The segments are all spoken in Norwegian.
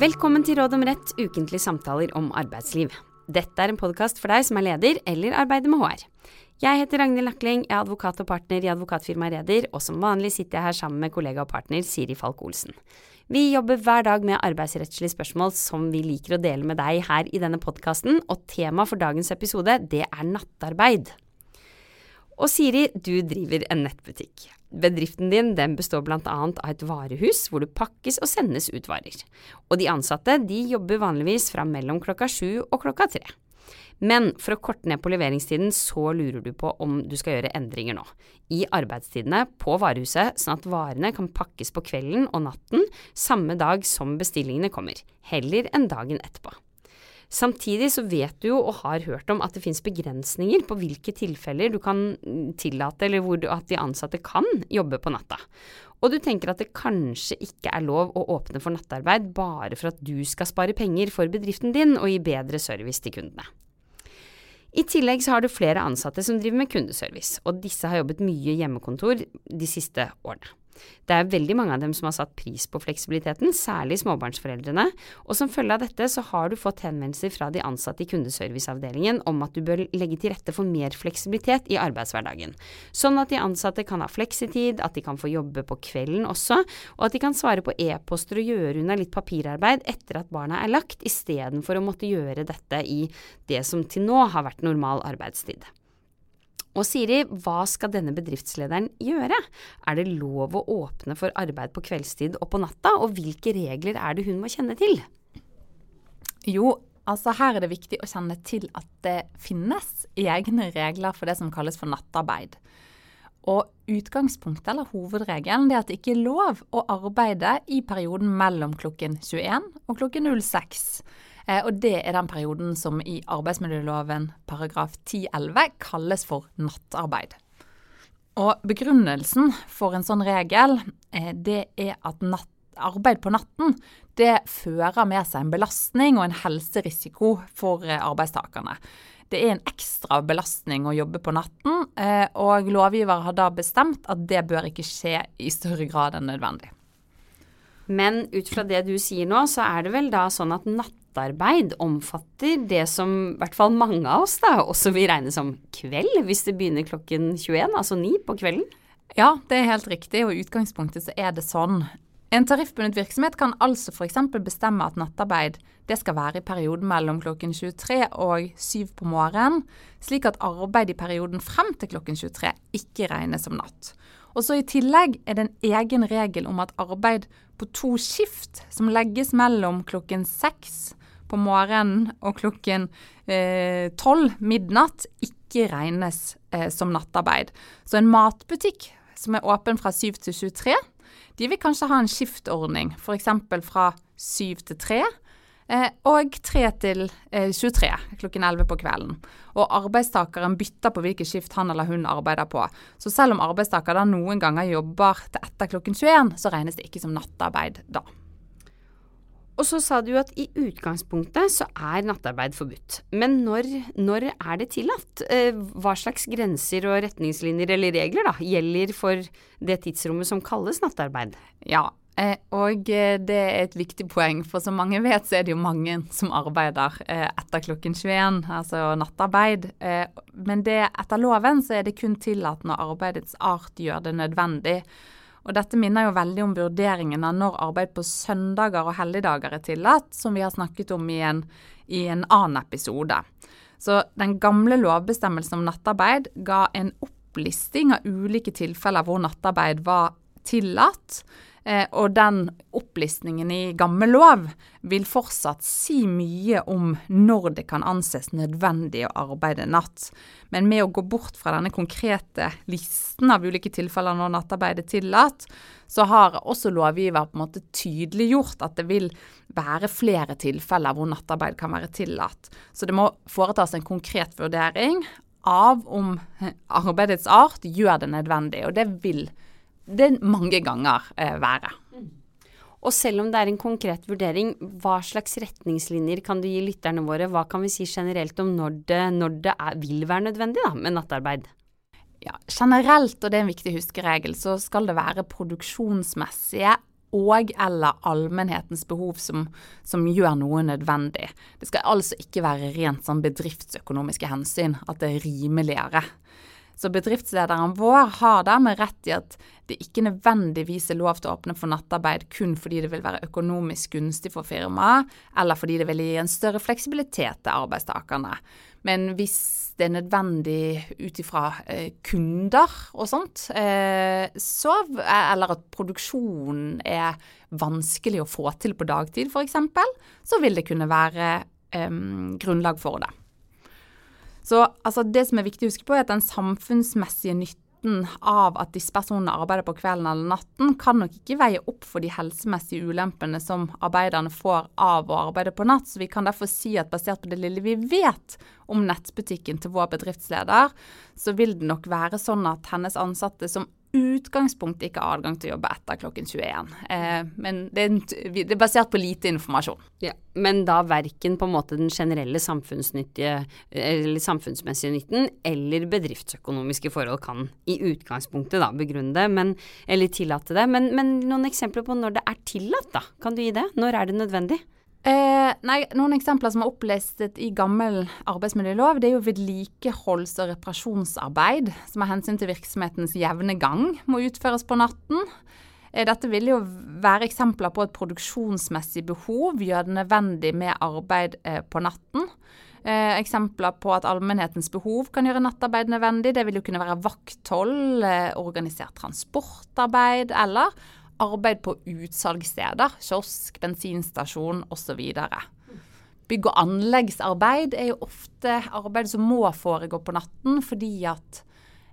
Velkommen til Råd om rett, ukentlige samtaler om arbeidsliv. Dette er en podkast for deg som er leder eller arbeider med HR. Jeg heter Ragnhild Nakling, jeg er advokat og partner i advokatfirmaet Reder, og som vanlig sitter jeg her sammen med kollega og partner Siri Falk Olsen. Vi jobber hver dag med arbeidsrettslige spørsmål som vi liker å dele med deg her i denne podkasten, og temaet for dagens episode, det er nattarbeid. Og Siri, du driver en nettbutikk. Bedriften din den består bl.a. av et varehus hvor det pakkes og sendes ut varer. Og de ansatte de jobber vanligvis fra mellom klokka sju og klokka tre. Men for å korte ned på leveringstiden, så lurer du på om du skal gjøre endringer nå. I arbeidstidene på varehuset, sånn at varene kan pakkes på kvelden og natten samme dag som bestillingene kommer, heller enn dagen etterpå. Samtidig så vet du jo og har hørt om at det finnes begrensninger på hvilke tilfeller du kan tillate eller hvor at de ansatte kan jobbe på natta. Og du tenker at det kanskje ikke er lov å åpne for nattarbeid bare for at du skal spare penger for bedriften din og gi bedre service til kundene. I tillegg så har du flere ansatte som driver med kundeservice, og disse har jobbet mye hjemmekontor de siste årene. Det er veldig mange av dem som har satt pris på fleksibiliteten, særlig småbarnsforeldrene, og som følge av dette så har du fått henvendelser fra de ansatte i kundeserviceavdelingen om at du bør legge til rette for mer fleksibilitet i arbeidshverdagen, sånn at de ansatte kan ha fleksitid, at de kan få jobbe på kvelden også, og at de kan svare på e-poster og gjøre unna litt papirarbeid etter at barna er lagt, istedenfor å måtte gjøre dette i det som til nå har vært normal arbeidstid. Og Siri, hva skal denne bedriftslederen gjøre? Er det lov å åpne for arbeid på kveldstid og på natta, og hvilke regler er det hun må kjenne til? Jo, altså her er det viktig å kjenne til at det finnes egne regler for det som kalles for nattarbeid. Og utgangspunktet, eller hovedregelen, er at det ikke er lov å arbeide i perioden mellom klokken 21 og klokken 06. Eh, og det er den perioden som i arbeidsmiljøloven paragraf 10-11 kalles for nattarbeid. Og begrunnelsen for en sånn regel, eh, det er at natt, arbeid på natten det fører med seg en belastning og en helserisiko for eh, arbeidstakerne. Det er en ekstra belastning å jobbe på natten, og lovgiver har da bestemt at det bør ikke skje i større grad enn nødvendig. Men ut fra det du sier nå, så er det vel da sånn at nattarbeid omfatter det som i hvert fall mange av oss da også vil regne som kveld, hvis det begynner klokken 21, altså 9 på kvelden? Ja, det er helt riktig, og i utgangspunktet så er det sånn. En tariffbundet virksomhet kan altså f.eks. bestemme at nattarbeid det skal være i perioden mellom klokken 23 og 7 på morgenen, slik at arbeid i perioden frem til klokken 23 ikke regnes som natt. Og så I tillegg er det en egen regel om at arbeid på to skift som legges mellom klokken seks på morgenen og klokken eh, tolv eh, midnatt ikke regnes eh, som nattarbeid. Så en matbutikk som er åpen fra 7 til 23, de vil kanskje ha en skiftordning, f.eks. fra 7 til 3. Eh, og 3 til 23 eh, klokken 11 på kvelden. Og arbeidstakeren bytter på hvilket skift han eller hun arbeider på. Så selv om arbeidstaker da noen ganger jobber til etter klokken 21, så regnes det ikke som nattarbeid da. Og så sa du at i utgangspunktet så er nattarbeid forbudt. Men når, når er det tillatt? Eh, hva slags grenser og retningslinjer eller regler da, gjelder for det tidsrommet som kalles nattarbeid? Ja, og eh, det er et viktig poeng, for som mange vet så er det jo mange som arbeider etter klokken 21, altså nattarbeid. Men det, etter loven så er det kun tillatt når arbeidets art gjør det nødvendig. Og dette minner jo veldig om vurderingen av når arbeid på søndager og helligdager er tillatt, som vi har snakket om i en, i en annen episode. Så den gamle lovbestemmelsen om nattarbeid ga en opplisting av ulike tilfeller hvor nattarbeid var tillatt. Eh, og den opplistningen i gammel lov vil fortsatt si mye om når det kan anses nødvendig å arbeide natt. Men med å gå bort fra denne konkrete listen av ulike tilfeller når nattarbeid er tillatt, så har også lovgiver på en måte tydeliggjort at det vil være flere tilfeller hvor nattarbeid kan være tillatt. Så det må foretas en konkret vurdering av om arbeidets art gjør det nødvendig, og det vil det mange ganger eh, være. Mm. Og selv om det er en konkret vurdering, hva slags retningslinjer kan du gi lytterne våre? Hva kan vi si generelt om når det, når det er, vil være nødvendig da, med nattarbeid? Ja, generelt, og det er en viktig huskeregel, så skal det være produksjonsmessige og eller allmennhetens behov som, som, gjør noe nødvendig. Det skal altså ikke være rent sånn bedriftsøkonomiske hensyn, at det er rimeligere. Så bedriftslederen vår har dermed rett i at det ikke nødvendigvis er lov til å åpne for nattarbeid kun fordi det vil være økonomisk gunstig for firmaet, eller fordi det vil gi en større fleksibilitet til arbeidstakerne. Men hvis det er nødvendig ut ifra eh, kunder og sånt, eh, så, eller at produksjonen er vanskelig å få til på dagtid f.eks., så vil det kunne være eh, grunnlag for det. Så altså, det som er viktig å huske på, er at den samfunnsmessige nytten av at disse personene arbeider på kvelden eller natten, kan nok ikke veie opp for de helsemessige ulempene som arbeiderne får av å arbeide på natt. Så vi kan derfor si at basert på det lille vi vet om nettbutikken til vår bedriftsleder, så vil det nok være sånn at hennes ansatte som utgangspunktet ikke adgang til å jobbe etter klokken 21. Eh, men det er, det er, basert på lite informasjon. Ja, men da verken på en måte den generelle samfunnsmessige nytten eller bedriftsøkonomiske forhold kan i utgangspunktet da begrunne det, men, eller tillate det. Men, men noen eksempler på når det er tillatt, da? Kan du gi det? Når er det nødvendig? Eh, nei, Noen eksempler som er opplistet i gammel arbeidsmiljølov, det er jo vedlikeholds- og reparasjonsarbeid som av hensyn til virksomhetens jevne gang må utføres på natten. Eh, dette vil jo være eksempler på et produksjonsmessig behov gjør det nødvendig med arbeid eh, på natten. Eh, eksempler på at allmennhetens behov kan gjøre nattarbeid nødvendig. Det vil jo kunne være vakthold, eh, organisert transportarbeid eller arbeid på utsalgssteder, kiosk, bensinstasjon osv. Bygg- og anleggsarbeid er jo ofte arbeid som må foregå på natten fordi at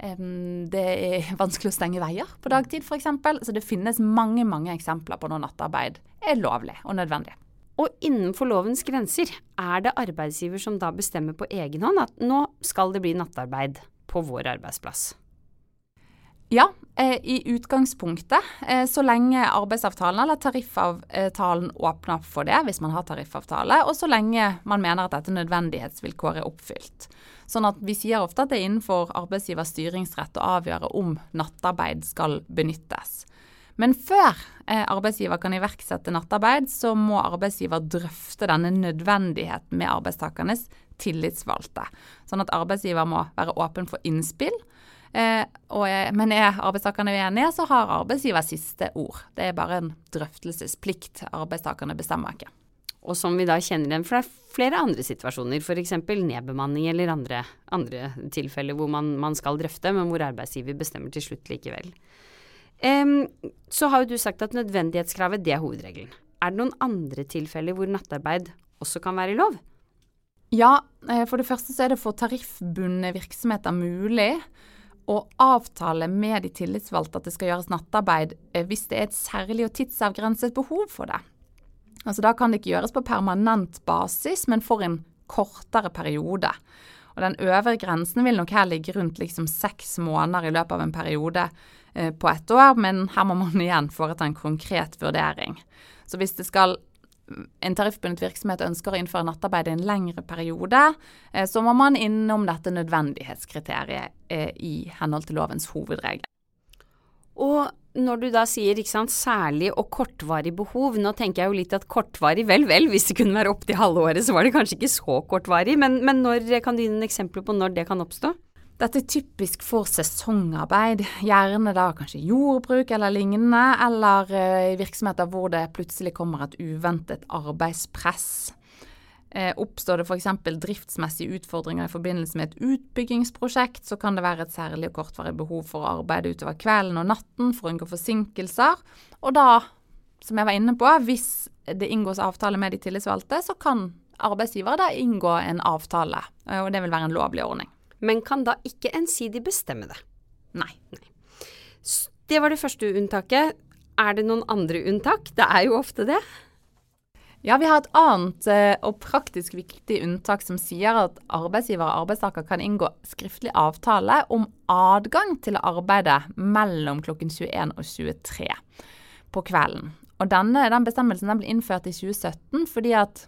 det er vanskelig å stenge veier på dagtid f.eks. Så det finnes mange mange eksempler på når nattarbeid er lovlig og nødvendig. Og innenfor lovens grenser er det arbeidsgiver som da bestemmer på egen hånd at nå skal det bli nattarbeid på vår arbeidsplass. Ja, eh, i utgangspunktet. Eh, så lenge arbeidsavtalen eller tariffavtalen åpner opp for det, hvis man har tariffavtale, og så lenge man mener at dette nødvendighetsvilkåret er oppfylt. Sånn at Vi sier ofte at det er innenfor arbeidsgivers styringsrett å avgjøre om nattarbeid skal benyttes. Men før eh, arbeidsgiver kan iverksette nattarbeid, så må arbeidsgiver drøfte denne nødvendigheten med arbeidstakernes tillitsvalgte. Sånn at arbeidsgiver må være åpen for innspill Eh, og, men er arbeidstakerne uenige, så har arbeidsgiver siste ord. Det er bare en drøftelsesplikt. Arbeidstakerne bestemmer ikke. Og som vi da kjenner igjen fra flere andre situasjoner, f.eks. nedbemanning eller andre, andre, tilfeller hvor man, man, skal drøfte, men hvor arbeidsgiver bestemmer til slutt likevel. Um, så har jo du sagt at nødvendighetskravet det er hovedregelen. Er det noen andre tilfeller hvor nattarbeid også kan være i lov? Ja, eh, for det første så er det for tariffbundne virksomheter mulig å avtale med de tillitsvalgte at det skal gjøres nattarbeid eh, hvis det er et særlig og tidsavgrenset behov for det. Altså Da kan det ikke gjøres på permanent basis, men for en kortere periode. Og Den øvre grensen vil nok her ligge rundt liksom seks måneder i løpet av en periode eh, på ett år, men her må man igjen foreta en konkret vurdering. Så hvis det skal en tariffbundet virksomhet ønsker å innføre nattarbeid i en lengre periode, eh, så må man innom dette nødvendighetskriteriet eh, i henhold til lovens hovedregel. Og når du da sier sant, særlig og kortvarig behov, nå tenker jeg jo litt at kortvarig, vel vel, hvis det kunne være opptil halve året, så var det kanskje ikke så kortvarig, men, men når, kan du gi noen eksempler på når det kan oppstå? Dette er typisk for sesongarbeid, gjerne da kanskje jordbruk eller lignende, eller i virksomheter hvor det plutselig kommer et uventet arbeidspress. Eh, oppstår det f.eks. driftsmessige utfordringer i forbindelse med et utbyggingsprosjekt, så kan det være et særlig og kortvarig behov for å arbeide utover kvelden og natten for å unngå forsinkelser. Og da, som jeg var inne på, hvis det inngås avtale med de tillitsvalgte, så kan arbeidsgiver da inngå en avtale, og det vil være en lovlig ordning men kan da ikke ensidig bestemme det. Nei. Nei. Det var det første unntaket. Er det noen andre unntak? Det er jo ofte det. Ja, vi har et annet eh, og praktisk viktig unntak som sier at arbeidsgiver og arbeidstaker kan inngå skriftlig avtale om adgang til å arbeide mellom klokken 21 og 23 på kvelden. Og denne, den bestemmelsen den ble innført i 2017 fordi at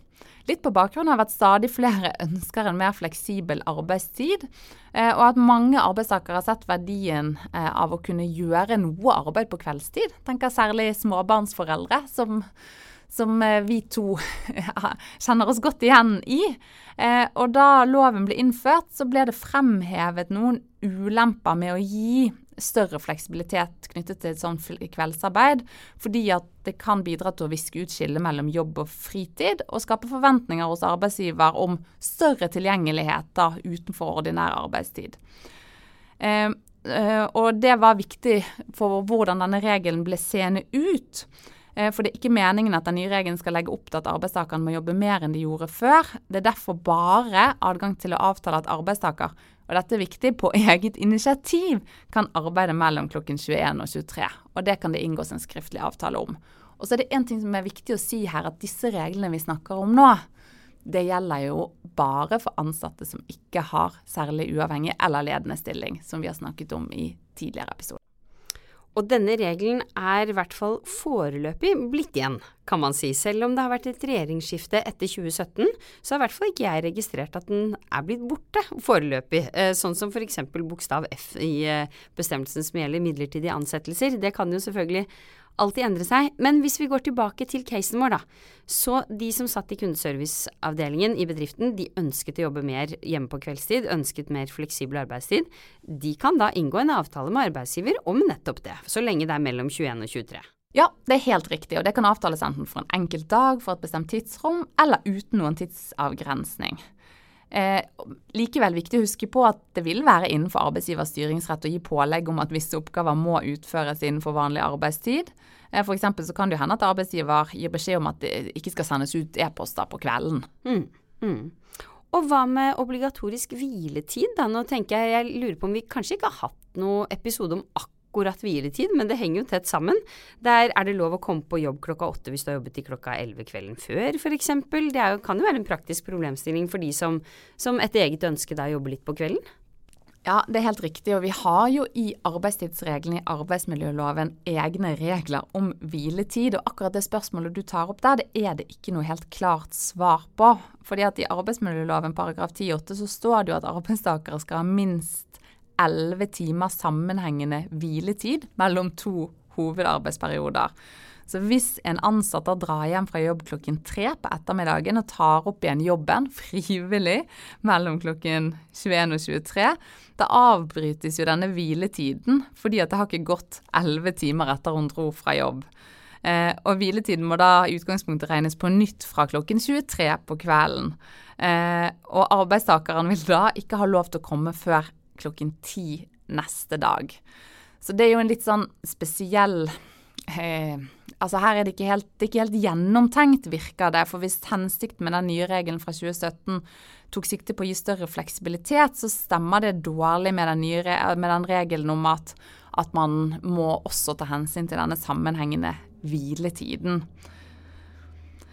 Litt på bakgrunn av at stadig flere ønsker en mer fleksibel arbeidstid, eh, og at mange arbeidstakere har sett verdien eh, av å kunne gjøre noe arbeid på kveldstid. Tenker særlig småbarnsforeldre, som, som eh, vi to kjenner oss godt igjen i. Og da loven ble innført, så ble det fremhevet noen ulemper med å gi større fleksibilitet knyttet til et sånt kveldsarbeid, fordi at det kan bidra til å viske ut skillet mellom jobb og fritid, og skape forventninger hos arbeidsgiver om større tilgjengelighet da, utenfor ordinær arbeidstid. Eh, eh, og det var viktig for hvordan denne regelen ble seende ut. Eh, for det er ikke meningen at den nye regelen skal legge opp til at arbeidstakerne må jobbe mer enn de gjorde før. Det er derfor bare adgang til å avtale at arbeidstaker og dette er viktig, på eget initiativ kan arbeide mellom klokken 21 og 23. Og det kan det inngås en skriftlig avtale om. Og så er det en ting som er viktig å si her, at disse reglene vi snakker om nå, det gjelder jo bare for ansatte som ikke har særlig uavhengig eller ledende stilling, som vi har snakket om i tidligere episoder. Og denne regelen er i hvert fall foreløpig blitt igjen, kan man si. Selv om det har vært et regjeringsskifte etter 2017, så har i hvert fall ikke jeg registrert at den er blitt borte foreløpig. Eh, sånn som f.eks. bokstav F i eh, bestemmelsen som gjelder midlertidige ansettelser. Det kan jo selvfølgelig alltid endre seg. Men hvis vi går tilbake til casen vår, da. Så de som satt i kundeserviceavdelingen i bedriften, de ønsket å jobbe mer hjemme på kveldstid, ønsket mer fleksibel arbeidstid. De kan da inngå en avtale med arbeidsgiver om nettopp det, så lenge det er mellom 21 og 23. Ja, det er helt riktig, og det kan avtales enten for en enkelt dag, for et bestemt tidsrom, eller uten noen tidsavgrensning. Eh, likevel viktig å huske på at det vil være innenfor arbeidsgivers styringsrett å gi pålegg om at visse oppgaver må utføres innenfor vanlig arbeidstid. Eh, F.eks. så kan det hende at arbeidsgiver gir beskjed om at det ikke skal sendes ut e-poster på kvelden. Mm, mm. Og hva med obligatorisk hviletid, da? Nå tenker jeg, jeg lurer på om vi kanskje ikke har hatt noe episode om akkurat akkurat hviletid, men det henger jo tett sammen. Der er det lov å komme på jobb klokka åtte hvis du har jobbet til klokka elleve kvelden før, f.eks. Det jo, kan jo være en praktisk problemstilling for de som, som etter eget ønske da jobber litt på kvelden. Ja, det er helt riktig. Og vi har jo i arbeidstidsreglene i arbeidsmiljøloven egne regler om hviletid. Og akkurat det spørsmålet du tar opp der, det er det ikke noe helt klart svar på. Fordi at i arbeidsmiljøloven paragraf 10-8 så står det jo at arbeidstakere skal ha minst elleve timer sammenhengende hviletid mellom to hovedarbeidsperioder. Så hvis en ansatt da drar hjem fra jobb klokken tre på ettermiddagen og tar opp igjen jobben frivillig mellom klokken 21 og 23, da avbrytes jo denne hviletiden fordi at det har ikke gått elleve timer etter hun dro fra jobb. Eh, og hviletiden må da i utgangspunktet regnes på nytt fra klokken 23 på kvelden. Eh, og arbeidstakeren vil da ikke ha lov til å komme før klokken ti neste dag. Så det er jo en litt sånn spesiell eh, Altså her er det ikke helt, det ikke helt gjennomtenkt, virker det. For hvis hensikten med den nye regelen fra 2017 tok sikte på å gi større fleksibilitet, så stemmer det dårlig med den, nye, med den regelen om at, at man må også ta hensyn til denne sammenhengende hviletiden.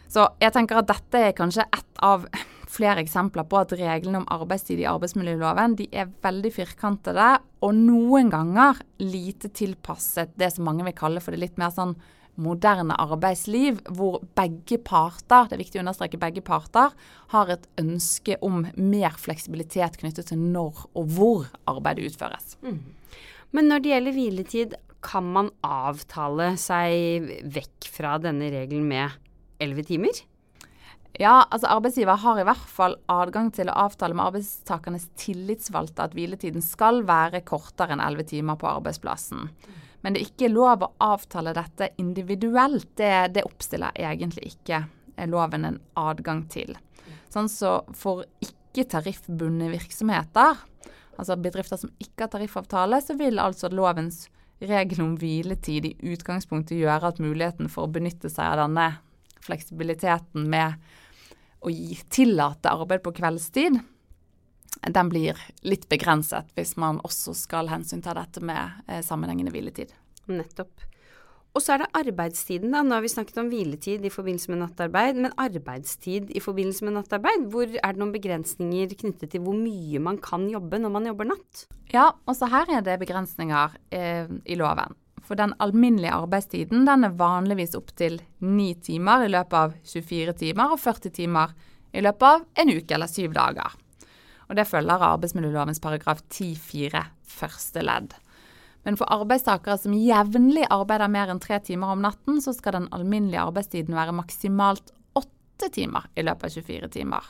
Så jeg tenker at dette er kanskje ett av flere eksempler på at reglene om arbeidstid i arbeidsmiljøloven de er veldig firkantede, og noen ganger lite tilpasset det som mange vil kalle for det litt mer sånn moderne arbeidsliv, hvor begge parter, det er viktig å understreke begge parter, har et ønske om mer fleksibilitet knyttet til når og hvor arbeidet utføres. Mm. Men når det gjelder hviletid, kan man avtale seg vekk fra denne regelen med elleve timer? Ja, altså arbeidsgiver har i hvert fall adgang til å avtale med arbeidstakernes tillitsvalgte at hviletiden skal være kortere enn 11 timer på arbeidsplassen. Men det er ikke lov å avtale dette individuelt. Det, det oppstiller egentlig ikke loven en adgang til. Sånn så for ikke-tariffbundne virksomheter, altså bedrifter som ikke har tariffavtale, så vil altså lovens regel om hviletid i utgangspunktet gjøre at muligheten for å benytte seg av denne fleksibiliteten med å gi, tillate arbeid på kveldstid, den blir litt begrenset hvis man også skal hensynta dette med eh, sammenhengende hviletid. Nettopp. Og så er det arbeidstiden, da. Nå har vi snakket om hviletid i forbindelse med nattarbeid, men arbeidstid i forbindelse med nattarbeid, hvor er det noen begrensninger knyttet til hvor mye man kan jobbe når man jobber natt? Ja, også her er det begrensninger eh, i loven. For den alminnelige arbeidstiden den er vanligvis opptil 9 timer i løpet av 24 timer og 40 timer i løpet av en uke eller syv dager. Og Det følger arbeidsmiljølovens paragraf 10-4 første ledd. Men for arbeidstakere som jevnlig arbeider mer enn tre timer om natten, så skal den alminnelige arbeidstiden være maksimalt åtte timer i løpet av 24 timer.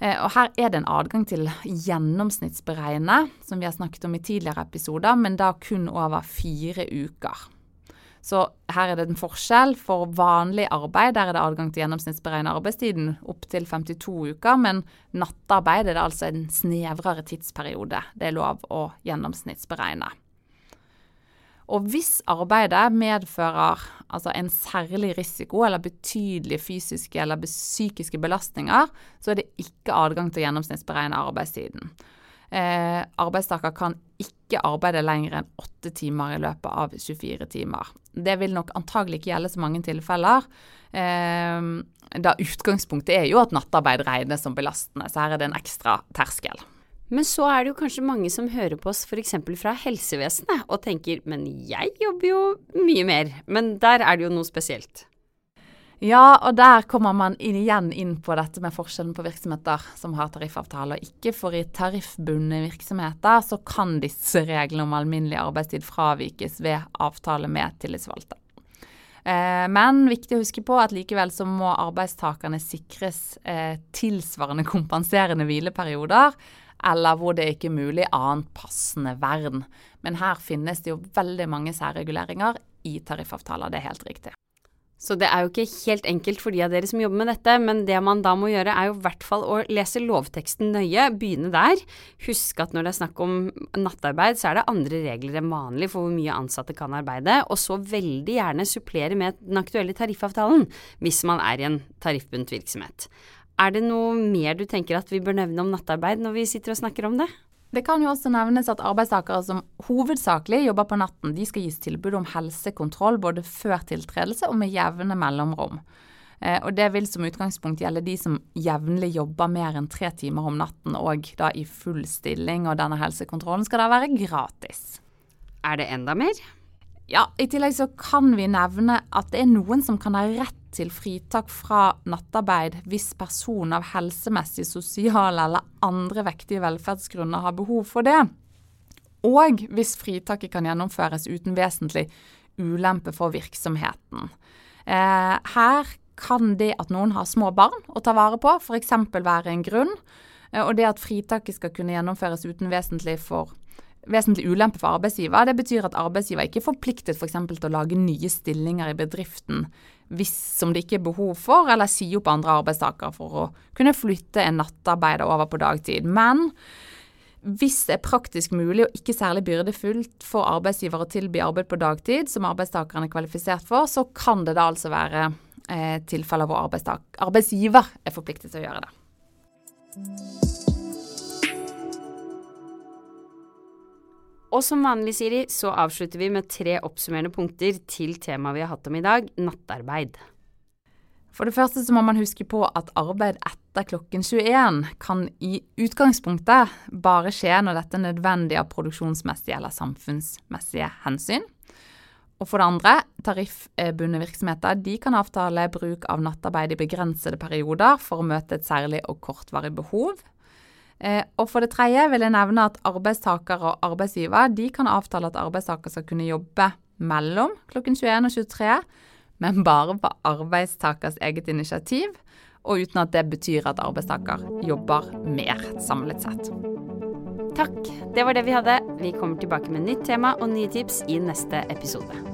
Eh, og Her er det en adgang til gjennomsnittsberegne, som vi har snakket om i tidligere episoder, men da kun over fire uker. Så her er det en forskjell. For vanlig arbeid der er det adgang til gjennomsnittsberegne arbeidstiden opptil 52 uker, men nattarbeid er det altså en snevrere tidsperiode det er lov å gjennomsnittsberegne. Og hvis arbeidet medfører altså en særlig risiko eller betydelige fysiske eller psykiske belastninger, så er det ikke adgang til å gjennomsnittsberegne arbeidstiden. Eh, arbeidstaker kan ikke arbeide lenger enn åtte timer i løpet av 24 timer. Det vil nok antagelig ikke gjelde så mange tilfeller. Eh, da utgangspunktet er jo at nattarbeid regnes som belastende, så her er det en ekstra terskel. Men så er det jo kanskje mange som hører på oss f.eks. fra helsevesenet og tenker men jeg jobber jo mye mer. Men der er det jo noe spesielt. Ja, og der kommer man igjen inn på dette med forskjellen på virksomheter som har tariffavtale og ikke. For i tariffbundne virksomheter så kan disse reglene om alminnelig arbeidstid fravikes ved avtale med tillitsvalgte. Eh, men viktig å huske på at likevel så må arbeidstakerne sikres eh, tilsvarende kompenserende hvileperioder, eller hvor det ikke er mulig annet passende vern. Men her finnes det jo veldig mange særreguleringer i tariffavtaler, det er helt riktig. Så det er jo ikke helt enkelt for de av dere som jobber med dette, men det man da må gjøre er jo i hvert fall å lese lovteksten nøye, begynne der. Husk at når det er snakk om nattarbeid, så er det andre regler enn vanlig for hvor mye ansatte kan arbeide, og så veldig gjerne supplere med den aktuelle tariffavtalen hvis man er i en tariffbundet virksomhet. Er det noe mer du tenker at vi bør nevne om nattarbeid når vi sitter og snakker om det? Det kan jo også nevnes at arbeidstakere som hovedsakelig jobber på natten, de skal gis tilbud om helsekontroll både før tiltredelse og med jevne mellomrom. Eh, og Det vil som utgangspunkt gjelde de som jevnlig jobber mer enn tre timer om natten og da i full stilling, og denne helsekontrollen skal da være gratis. Er det enda mer? Ja, I tillegg så kan vi nevne at det er noen som kan ha rett til fritak fra nattarbeid hvis personen av helsemessig, sosiale eller andre vektige velferdsgrunner har behov for det. Og hvis fritaket kan gjennomføres uten vesentlig ulempe for virksomheten. Eh, her kan det at noen har små barn å ta vare på, f.eks. være en grunn. Eh, og det at fritaket skal kunne gjennomføres uten vesentlig for vesentlig ulempe for arbeidsgiver. Det betyr at arbeidsgiver ikke er forpliktet f.eks. For til å lage nye stillinger i bedriften hvis som det ikke er behov for, eller si opp andre arbeidstakere for å kunne flytte en nattarbeider over på dagtid. Men hvis det er praktisk mulig og ikke særlig byrdefullt for arbeidsgiver å tilby arbeid på dagtid, som arbeidstakeren er kvalifisert for, så kan det da altså være eh, tilfeller hvor arbeidsgiver er forpliktet til å gjøre det. Og som vanlig, Siri, så avslutter vi med tre oppsummerende punkter til temaet vi har hatt om i dag, nattarbeid. For det første så må man huske på at arbeid etter klokken 21 kan i utgangspunktet bare skje når dette er nødvendig av produksjonsmessige eller samfunnsmessige hensyn. Og for det andre, tariffbundne virksomheter de kan avtale bruk av nattarbeid i begrensede perioder for å møte et særlig og kortvarig behov. Eh, og for det tredje vil jeg nevne at arbeidstaker og arbeidsgiver de kan avtale at arbeidstaker skal kunne jobbe mellom klokken 21 og 23, men bare på arbeidstakers eget initiativ, og uten at det betyr at arbeidstaker jobber mer samlet sett. Takk, det var det vi hadde. Vi kommer tilbake med nytt tema og nye tips i neste episode.